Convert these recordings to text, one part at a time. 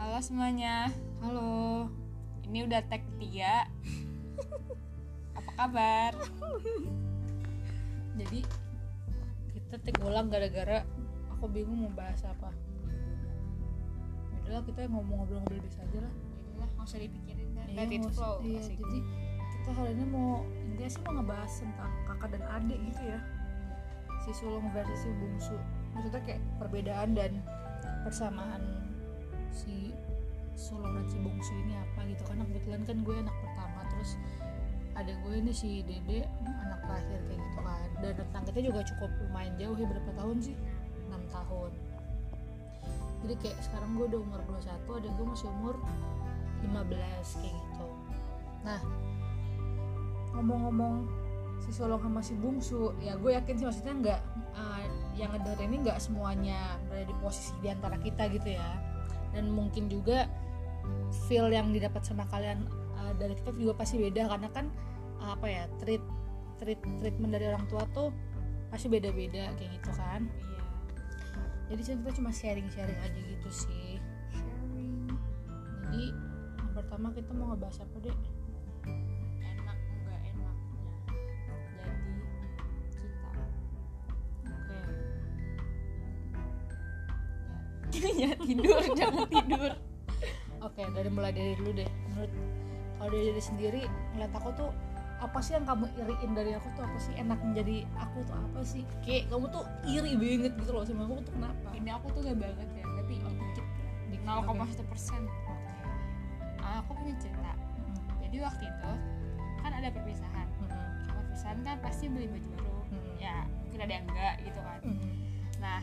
Halo semuanya, Halo. ini udah tag ketiga. Apa kabar? Jadi kita take ulang gara-gara aku bingung mau bahas apa. Udahlah kita ngomong-ngobrol-ngobrol biasa aja lah. Yaudah, nggak usah dipikirin kan. Iya, Let it flow. Iya, asik. jadi kita hari ini mau intinya sih mau ngebahas tentang kakak dan adik gitu ya. Si sulung versus si bungsu. Maksudnya kayak perbedaan dan persamaan si sulung dan si bungsu ini apa gitu. Karena kebetulan kan gue anak pertama terus ada gue ini si dede anak terakhir kayak gitu kan. Dan rentang kita juga cukup lumayan jauh ya berapa tahun sih? 6 tahun. Jadi kayak sekarang gue udah umur 21 ada gue masih umur 15 kayak gitu. Nah ngomong-ngomong si Solong sama si Bungsu. Ya gue yakin sih maksudnya nggak uh, yang ngedengerin ini nggak semuanya berada di posisi di antara kita gitu ya. Dan mungkin juga feel yang didapat sama kalian uh, dari kita juga pasti beda. Karena kan uh, apa ya treat treat treatment dari orang tua tuh pasti beda-beda kayak gitu kan. Iya. jadi kita cuma sharing-sharing aja gitu sih. Sharing. jadi yang pertama kita mau ngebahas apa deh tidur, jangan tidur. oke dari mulai dari dulu deh menurut kalau dari diri sendiri ngeliat aku tuh apa sih yang kamu iriin dari aku tuh apa sih enak menjadi aku tuh apa sih kayak kamu tuh iri banget gitu loh sama aku tuh kenapa Ini aku tuh gak banget ya, tapi dikit. Di 0,1 persen. Aku punya cerita. Mm, Jadi waktu itu kan ada perpisahan. mm, Kalau perpisahan kan pasti beli baju baru. mm, Ya, mungkin ada yang enggak gitu kan. mm, Nah,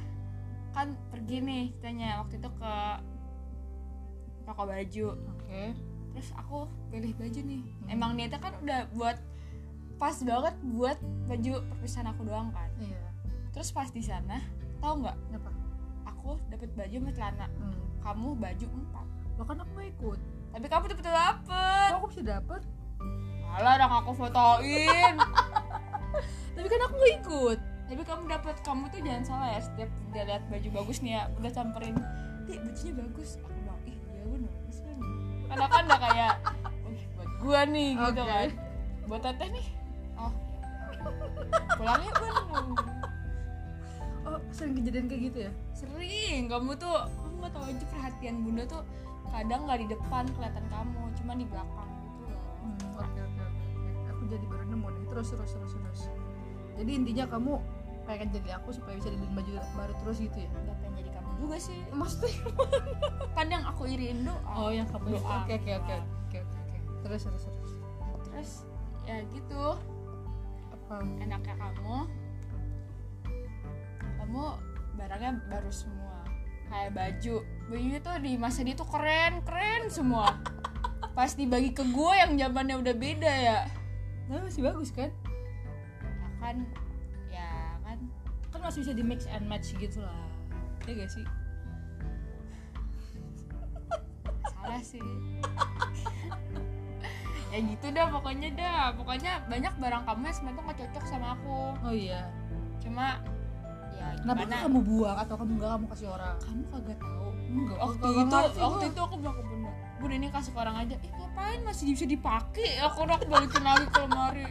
kan pergi nih ceritanya waktu itu ke toko baju. oke Terus aku pilih baju nih. Hmm. Emang niatnya kan udah buat pas banget buat baju perpisahan aku doang kan. iya Terus pas di sana, tahu nggak? apa Aku dapet baju sama celana. mm. Kamu baju empat. lo kan aku gak ikut Tapi kamu dapet dapet. kok aku bisa dapet Alah, orang aku fotoin. tapi kan aku gak ikut Tapi kamu dapet kamu tuh jangan salah ya setiap dia lihat baju bagus nih ya udah samperin. Ih bajunya bagus. Aku bilang ih iya bener bagus kan. Karena kan udah kayak, wih buat gua nih gitu Oke. kan. Buat teteh nih. Oh. Pulang yuk Bun. oh sering kejadian kayak gitu ya Sering kamu tuh kamu nggak tahu aja perhatian bunda tuh kadang nggak di depan kelihatan kamu, cuma di belakang gitu loh. Hmm, oke oke oke oke. aku jadi baru nemu nih terus terus terus terus jadi intinya kamu pengen jadi aku supaya bisa dibeliin baju baru terus gitu ya. Gak pengen jadi kamu juga sih. maksudnya Kadang aku iriin doa. oh yang kamu Doa. oke oke oke oke oke terus terus terus. Terus ya gitu. Apa? Enaknya kamu? Kamu barangnya baru semua. Kayak baju. Bajunya tuh di masa dia tuh keren keren semua. Pas dibagi ke gue yang zamannya udah beda ya. Nah, masih bagus kan? Ya kan kan kan masih bisa di mix and match gitu lah. Ya gak sih? Salah sih. Ya gitu dah pokoknya dah. Pokoknya banyak barang kamu yang sebenarnya gak cocok sama aku. Oh iya. Cuma ya kenapa kamu buang atau kamu nggak kamu kasih orang? Kamu kagak tahu. Enggak waktu itu ngerti waktu itu aku bilang ke bunda bunda ini kasih ke orang aja. Ih ngapain? Masih bisa dipakai. Aku udah aku balikin lagi ke lemari.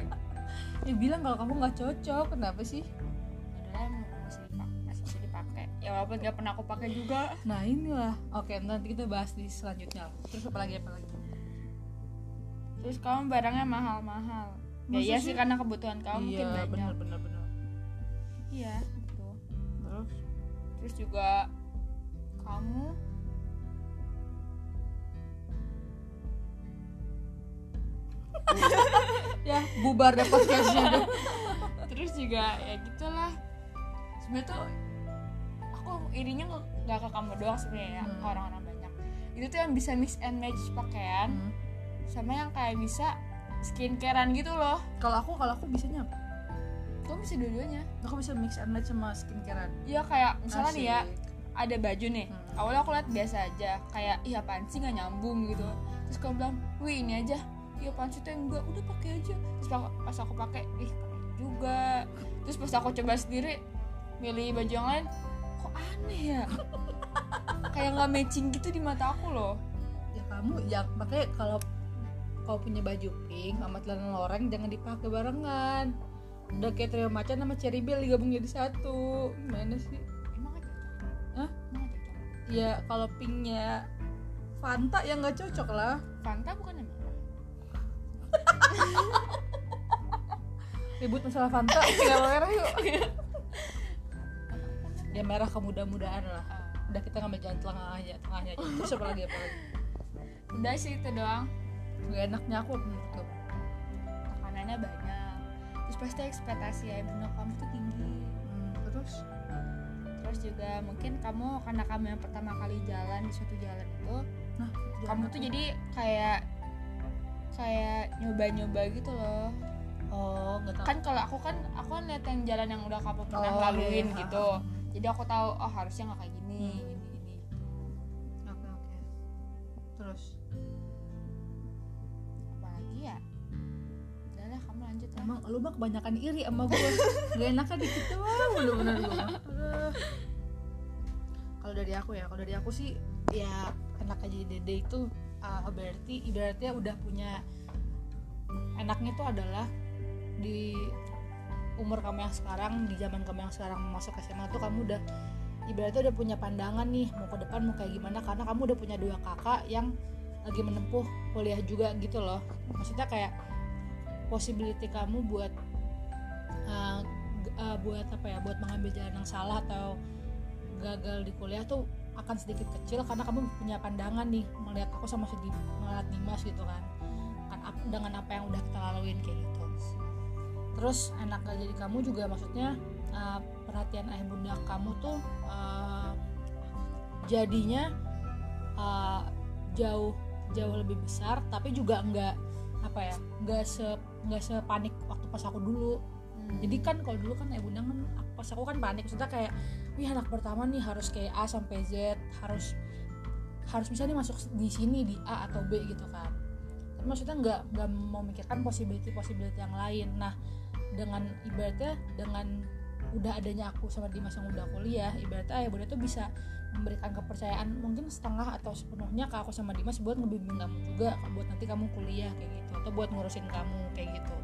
Ya bilang kalau kamu nggak cocok. Kenapa sih ya walaupun nggak pernah aku pakai juga. Nah inilah. Oke nanti kita bahas di selanjutnya. Terus apa lagi apa lagi? Terus kamu barangnya mahal-mahal. Ya iya sih? karena kebutuhan kamu mungkin iya banyak. benar benar benar iya gitu. Terus? Terus juga kamu? Ya bubar deh podcastnya. Terus juga ya gitulah. Sebenarnya tuh aku irinya nggak- ke kamu doang sebenarnya ya Hmm. orang-orang banyak itu tuh yang bisa mix and match pakaian Hmm. sama yang kayak bisa skincarean gitu loh kalau aku kalau aku bisanya apa? kamu bisa dua-duanya aku bisa mix and match sama skincarean iya kayak misalnya nih ya Asik. ada baju nih Hmm. awalnya aku lihat biasa aja kayak ih apaan sih nggak nyambung gitu terus kamu bilang wih ini aja iya apaan sih tuh yang enggak udah pakai aja terus pas- aku pakai ih keren juga terus pas aku coba sendiri milih baju yang lain kok aneh ya? Kayak nggak matching gitu di mata aku loh. Ya kamu ya makanya kalau kau punya baju pink sama celana loreng jangan dipakai barengan. Udah kayak trio macan sama cherry bell digabung jadi satu. Gimana sih? Emang cocok? Hah? emang ya kalau pinknya Fanta ya nggak cocok lah. Fanta bukan yang merah ribut masalah Fanta tinggal merah yuk ya merah kemudah-mudahan lah. Ah, udah kita ngambil jalan tengahnya tengahnya aja. Terus apa lagi apa lagi? Udah sih itu doang. Gak enaknya aku menurut kamu tekanannya banyak. Terus pasti ekspektasi ya bunda kamu tuh tinggi. Hmm, terus? Terus juga mungkin kamu karena kamu yang pertama kali jalan di suatu jalan itu nah kamu tuh jadi kayak kayak nyoba-nyoba gitu loh. Oh nggak kan kalau aku kan aku kan lihat yang jalan yang udah kamu pernah Oh, laluin iya. gitu jadi aku tahu oh harusnya nggak kayak gini Hmm. gini gini oke oke terus apalagi ya udah lah kamu lanjut lah emang lu mah kebanyakan iri sama gue gak enaknya dikit doang bener-bener gue mah. Aduh. kalau dari aku ya kalau dari aku sih ya enak aja dede itu uh, berarti ibaratnya udah punya enaknya itu adalah di umur kamu yang sekarang di zaman kamu yang sekarang masuk SMA tuh kamu udah ibaratnya udah punya pandangan nih mau ke depan mau kayak gimana karena kamu udah punya dua kakak yang lagi menempuh kuliah juga gitu loh. Maksudnya kayak possibility kamu buat uh, uh, buat apa ya buat mengambil jalan yang salah atau gagal di kuliah tuh akan sedikit kecil karena kamu punya pandangan nih melihat aku sama si Dim- melihat Dimas gitu kan. Kan dengan apa yang udah kita laluin kayak gitu terus enak gak jadi kamu juga maksudnya uh, perhatian ayah bunda kamu tuh uh, jadinya uh, jauh jauh lebih besar tapi juga enggak apa ya enggak se nggak sepanik waktu pas aku dulu. Hmm. jadi kan kalau dulu kan ayah bunda kan pas aku kan panik maksudnya kayak wih anak pertama nih harus kayak A sampai Z harus harus bisa nih masuk di sini di A atau B gitu kan. Tapi maksudnya nggak nggak memikirkan possibility possibility yang lain. Nah dengan ibaratnya dengan udah adanya aku sama Dimas yang udah kuliah ibaratnya ayah bunda tuh bisa memberikan kepercayaan mungkin setengah atau sepenuhnya ke aku sama Dimas buat ngebimbing kamu juga buat nanti kamu kuliah kayak gitu. Atau buat ngurusin kamu kayak gitu.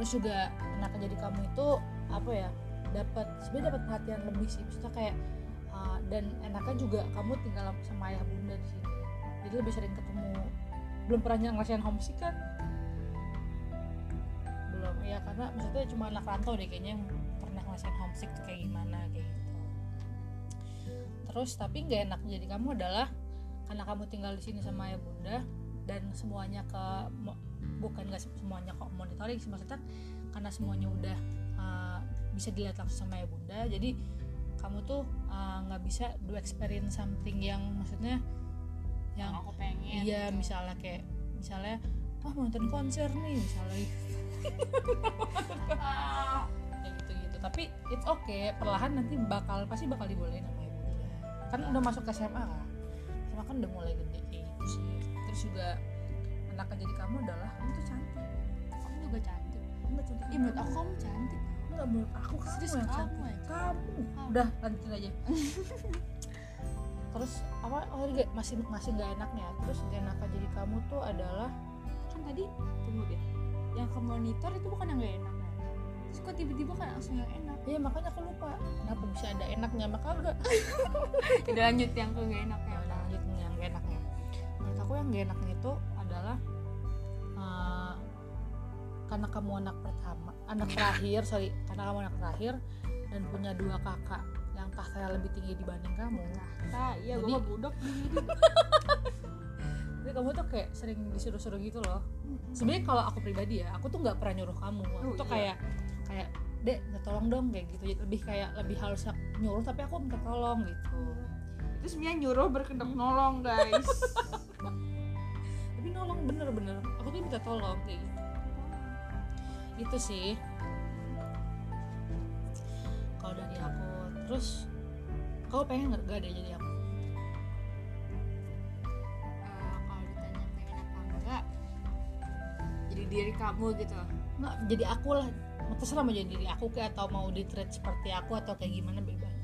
Terus juga enaknya jadi kamu itu apa ya dapat sebenarnya dapat perhatian lebih sih. Maksudnya kayak uh, dan enaknya juga kamu tinggal sama ayah bunda di sini. Jadi lebih sering ketemu. Belum pernah ngerasain homesick kan ya karena maksudnya cuma anak rantau deh kayaknya yang pernah ngerasain homesick tuh kayak gimana kayak gitu terus tapi nggak enak jadi kamu adalah karena kamu tinggal di sini sama ayah bunda dan semuanya ke bukan nggak se- semuanya kok monitoring sih maksudnya karena semuanya udah uh, bisa dilihat langsung sama ayah bunda jadi kamu tuh uh, nggak bisa do experience something yang maksudnya yang aku pengen iya gitu. misalnya kayak misalnya wah mau nonton konser nih misalnya Ah, kayak gitu gitu tapi it's okay. Perlahan nanti bakal pasti bakal dibolehin sama ibu bunda kan udah masuk ke SMA kan? SMA kan udah mulai gede kayak gitu sih. Terus juga anaknya jadi kamu adalah kamu tuh cantik. Kamu juga cantik. Enggak cantik. Ih, menurut aku kamu cantik. Enggak menurut aku kamu Serius, yang kamu cantik. yang kamu. Udah lanjutin aja. Terus apa oh masih masih nggak enaknya. Terus gak enaknya jadi kamu tuh adalah kan tadi tunggu deh yang ke monitor itu bukan yang gak enak. Ya? terus kok tiba-tiba kan langsung yang enak. Ya makanya aku lupa. Kenapa bisa ada enaknya maka enggak. Udah lanjut yang ke gak enak ya ya udah lanjut yang gak enaknya. Menurut aku yang gak enaknya itu adalah uh, karena kamu anak pertama anak terakhir sorry karena kamu anak terakhir dan punya dua kakak yang tahtanya lebih tinggi dibanding kamu. Nah iya gue budak jadi kamu tuh kayak sering disuruh-suruh gitu loh. Sebenarnya kalau aku pribadi ya aku tuh nggak pernah nyuruh kamu. Aku Oh, tuh iya. kayak kayak dek minta tolong dong kayak gitu. Jadi lebih kayak lebih harus nyuruh tapi aku minta tolong gitu. Itu sebenarnya nyuruh berkedok nolong guys. Tapi nolong bener-bener. Aku tuh minta tolong kayak gitu. Itu sih. Kalau dari aku terus kau pengen nggak gak ada jadi aku diri kamu gitu. Nggak jadi aku lah. Terserah mau jadi diri aku kayak atau mau di treat seperti aku atau kayak gimana bebas.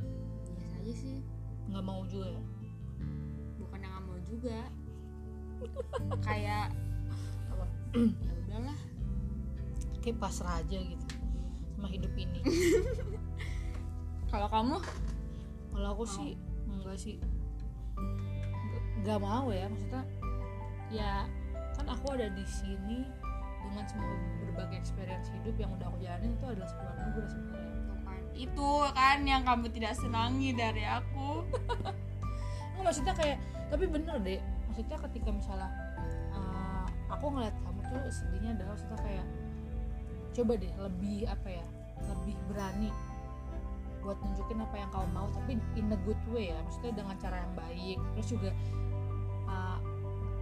Hmm, aja sih. Nggak mau juga. Ya? bukan yang nggak mau juga. Kayak apa? Ya udahlah. Kayak pasrah aja gitu sama hidup ini. Kalau kamu? Kalau aku oh. sih enggak sih. Nggak- mau ya maksudnya ya kan aku ada di sini dengan semua berbagai experience hidup yang udah aku jalanin itu adalah sebuah anugerah sebenarnya. Itu kan yang kamu tidak senangi dari aku. Nggak, maksudnya kayak tapi bener deh maksudnya ketika misalnya uh, aku ngeliat kamu tuh sedihnya adalah maksudnya kayak coba deh lebih apa ya lebih berani buat nunjukin apa yang kamu mau tapi in a good way ya maksudnya dengan cara yang baik. Terus juga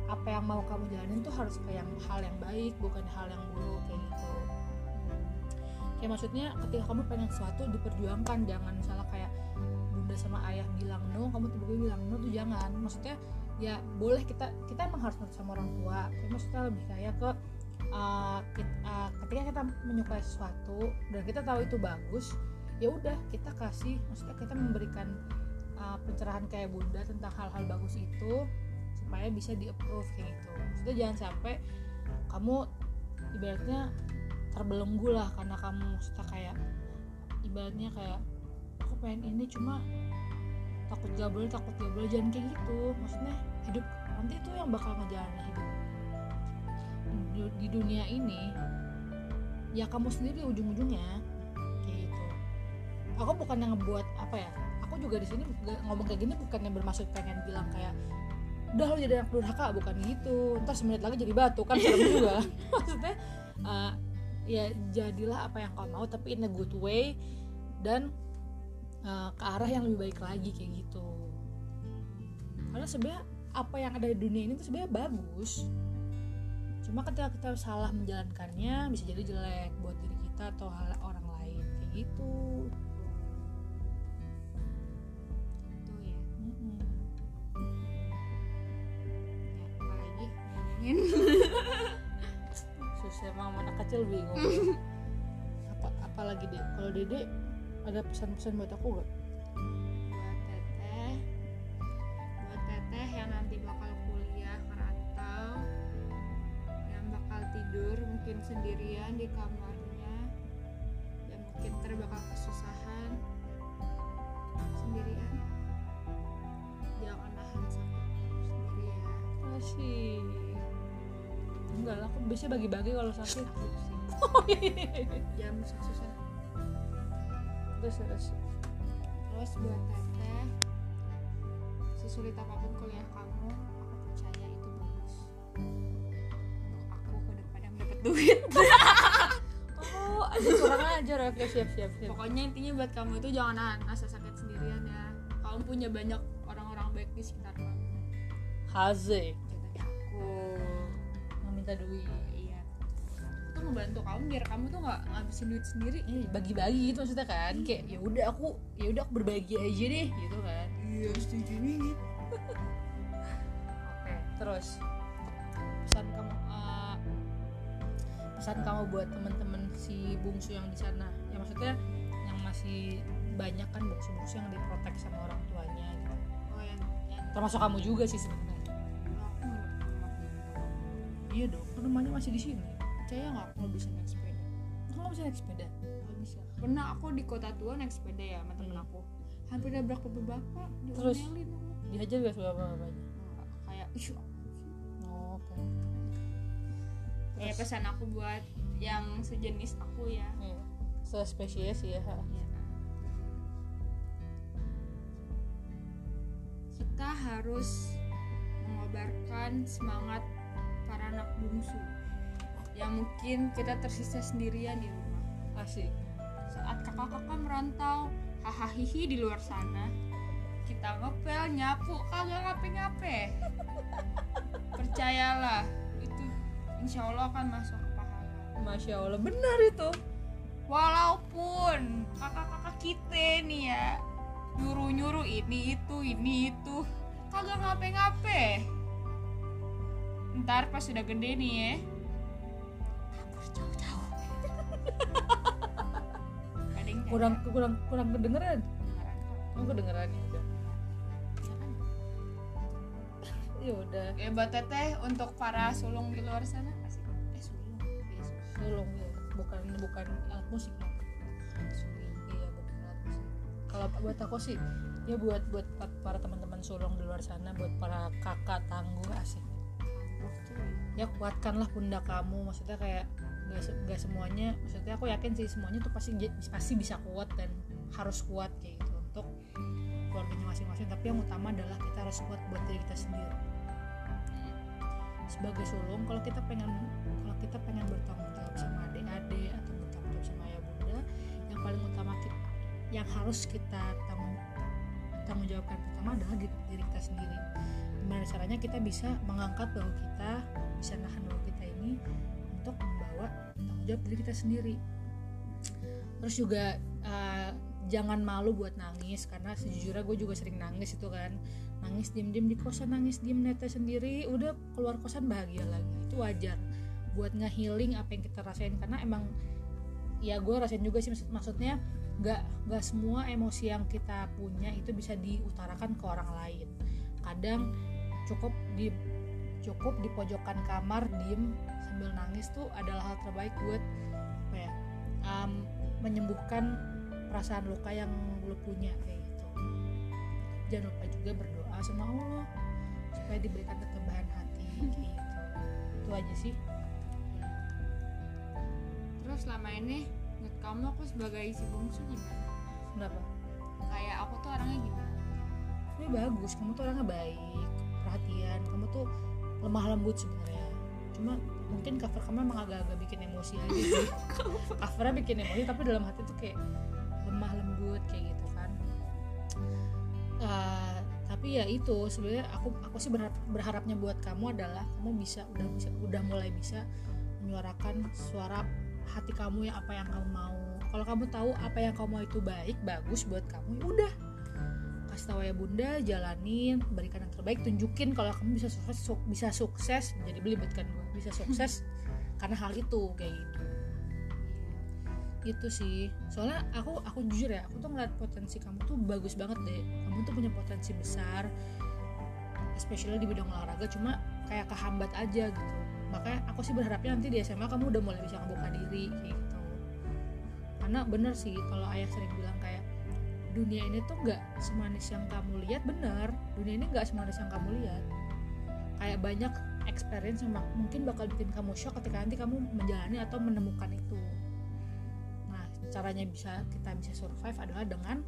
apa yang mau kamu jalanin tuh harus kayak yang hal yang baik bukan hal yang buruk kayak gitu. Kayak maksudnya ketika kamu pengen sesuatu diperjuangkan jangan misalnya kayak bunda sama ayah bilang no kamu tiba-tiba bilang no tuh jangan. Maksudnya ya boleh kita kita emang harus nurut sama orang tua. Tapi maksudnya lebih kayak ke uh, kit- uh, ketika kita menyukai sesuatu dan kita tahu itu bagus ya udah kita kasih maksudnya kita memberikan uh, pencerahan kayak bunda tentang hal-hal bagus itu supaya bisa di approve kayak gitu. Maksudnya jangan sampai kamu ibaratnya terbelenggu lah karena kamu maksudnya kayak ibaratnya kayak aku pengen ini cuma takut gak boleh takut gak boleh jangan kayak gitu. Maksudnya hidup nanti itu yang bakal ngejalanin hidup. Di, dunia ini ya kamu sendiri ujung-ujungnya kayak gitu. Aku bukan yang ngebuat apa ya aku juga di sini ngomong kayak gini bukan yang bermaksud pengen bilang kayak udah lo jadi anak durhaka bukan gitu. Ntar semenit lagi jadi batu kan serem juga. Maksudnya uh, ya jadilah apa yang kau mau tapi in a good way dan uh, ke arah yang lebih baik lagi kayak gitu. Karena sebenarnya apa yang ada di dunia ini tuh sebenarnya bagus. Cuma ketika kita salah menjalankannya bisa jadi jelek buat diri kita atau hal orang lain kayak gitu ngomongin susah emang anak kecil bingung. Apa apalagi deh kalau dede ada pesan-pesan buat aku gak buat teteh buat teteh yang nanti bakal kuliah merantau yang bakal tidur mungkin sendirian di kamarnya yang mungkin ntar bakal kesusahan biasanya bagi-bagi kalau sakit. Jam susah. Terus terus. Terus buat teteh sesulit apa pun kuliah kamu aku percaya itu bagus. Untuk aku ke depan yang dapat duit. Oh ada kurang ajar. Oke siap siap siap. Pokoknya intinya buat kamu itu jangan rasa sakit sendirian ya. Kamu punya banyak orang-orang baik di sekitar kamu. Haze. Aku meminta duit. Iya. Itu ngebantu kamu biar kamu tuh nggak ngabisin duit sendiri. Eh, bagi-bagi gitu maksudnya kan. Kayak ya udah aku ya udah aku berbagi aja deh gitu kan. Iya setuju nih oke terus. Pesan kamu eh, pesan kamu buat temen-temen si bungsu yang di sana. Ya maksudnya yang masih banyak kan bungsu-bungsu yang diprotek sama orang tuanya gitu. Oh yang yang termasuk kamu juga sih sebenarnya iya dong rumahnya masih di sini percaya nggak aku nggak bisa naik sepeda Kok nggak bisa naik sepeda Gak bisa pernah aku di kota tua naik sepeda ya sama temen Hmm. aku hampir nabrak bapak-bapak Terus? diomelin aku. dihajar gak sama bapaknya Nggak, kayak ih oh, oke ya Terus? pesan aku buat yang sejenis aku ya Iya. sespesies ya Ya. kita harus mengobarkan semangat para anak bungsu. Yang mungkin kita tersisa sendirian di rumah. Asik. Saat kakak-kakak merantau hahaha di luar sana kita ngepel nyapu kagak ngape-ngape. Percayalah itu insya Allah akan masuk ke pahala. Masya allah benar itu. Walaupun kakak-kakak kita nih ya nyuruh-nyuruh ini itu ini itu kagak ngape-ngape ntar pas sudah gede nih ya kabur jauh-jauh kurang kurang kurang kedengeran. Emang kedengeran ya udah. ya udah. ya buat teteh untuk para sulung di luar sana asik eh sulung Sulung ya. Bukan bukan alat musik. sulung Iya bukan alat musik. Kalau buat aku sih ya buat buat pa- para teman-teman sulung di luar sana, buat para kakak tangguh asik. Ya kuatkanlah pundak kamu. Maksudnya kayak nggak nggak semuanya. Maksudnya aku yakin sih semuanya tuh pasti pasti bisa kuat dan harus kuat kayak gitu untuk keluarganya masing-masing. Tapi yang utama adalah kita harus kuat buat diri kita sendiri. Sebagai sulung, kalau kita pengen kalau kita pengen bertanggung jawab sama adik-adik atau bertanggung jawab sama ayah bunda, yang paling utama kita, yang harus kita tanggung tanggung jawabkan pertama adalah diri, kita sendiri. Gimana caranya kita bisa mengangkat bahwa kita bisa nahan bahwa kita ini untuk membawa tanggung jawab diri kita sendiri. Terus juga uh, jangan malu buat nangis karena sejujurnya gue juga sering nangis itu kan nangis diem diem di kosan nangis diem netes sendiri udah keluar kosan bahagia lagi itu wajar buat ngehealing apa yang kita rasain karena emang ya gue rasain juga sih maksud- maksudnya nggak nggak semua emosi yang kita punya itu bisa diutarakan ke orang lain. Kadang cukup di cukup di pojokan kamar diem sambil nangis tuh adalah hal terbaik buat apa ya um, menyembuhkan perasaan luka yang lo punya kayak gitu. Jangan lupa juga berdoa sama Allah supaya diberikan ketambahan hati gitu. Itu aja sih. Terus selama ini menurut kamu aku sebagai si bungsu gimana? Kenapa? Kayak aku tuh orangnya gimana? Ini bagus kamu tuh orangnya baik perhatian kamu tuh lemah lembut sebenarnya. Cuma mungkin cover kamu emang agak-agak bikin emosi aja sih. Covernya bikin emosi tapi dalam hati tuh kayak lemah lembut kayak gitu kan. Eh, tapi ya itu sebenarnya aku aku sih berharap, berharapnya buat kamu adalah kamu bisa udah bisa udah mulai bisa menyuarakan suara hati kamu yang apa yang kamu mau. Kalau kamu tahu apa yang kamu mau itu baik bagus buat kamu ya udah. Kasih tahu ya bunda jalanin berikan yang terbaik tunjukin kalau kamu bisa sukses su- bisa sukses jadi belibet kan gue bisa sukses. Karena hal itu kayak gitu. Itu sih. Soalnya aku aku jujur ya aku tuh ngeliat potensi kamu tuh bagus banget deh. Kamu tuh punya potensi besar especially di bidang olahraga cuma kayak kehambat aja gitu makanya aku sih berharapnya nanti di SMA kamu udah mulai bisa ngebuka diri kayak gitu. Karena bener sih kalau ayah sering bilang kayak dunia ini tuh nggak semanis yang kamu lihat bener. Dunia ini nggak semanis yang kamu lihat. Kayak banyak experience yang mungkin bakal bikin kamu shock ketika nanti kamu menjalani atau menemukan itu. Nah caranya bisa kita bisa survive adalah dengan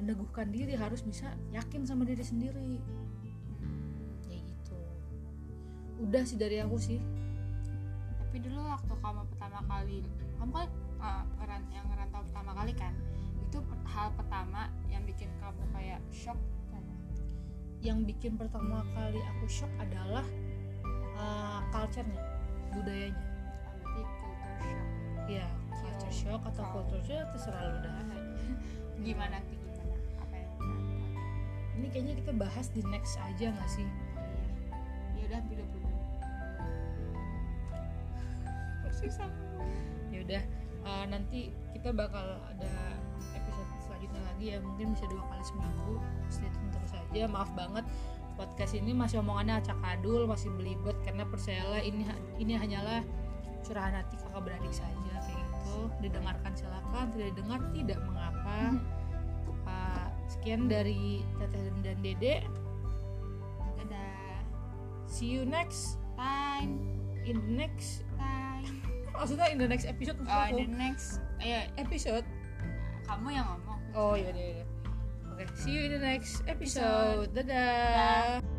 meneguhkan diri harus bisa yakin sama diri sendiri udah sih dari aku sih. Tapi dulu waktu kamu pertama kali kamu kan uh, yang ngerantau pertama kali kan? Itu hal pertama yang bikin kamu kayak shock kan? yang bikin pertama kali aku shock adalah uh, culture-nya budayanya. Berarti culture shock. Ya culture shock atau culture shock itu selalu dah gimana sih gimana? Apa yang ini kayaknya kita bahas di next aja nggak sih? Iya. Ya udah 30 susah. Ya udah uh, nanti kita bakal ada episode selanjutnya lagi ya. Mungkin bisa dua kali seminggu. Stay tune terus aja. Maaf banget podcast ini masih omongannya acak adul masih belibet. Karena percayalah ini ini hanyalah curahan hati kakak beradik saja kayak gitu. Didengarkan silakan tidak didengar tidak mengapa. Uh, sekian dari teteh dan, dan dede. Dadah. See you next time in the next time maksudnya in the next episode maksud oh aku. the next ayo episode kamu yang ngomong Oh iya iya. iya. Oke, see you in the next episode. Dadah. Dadah.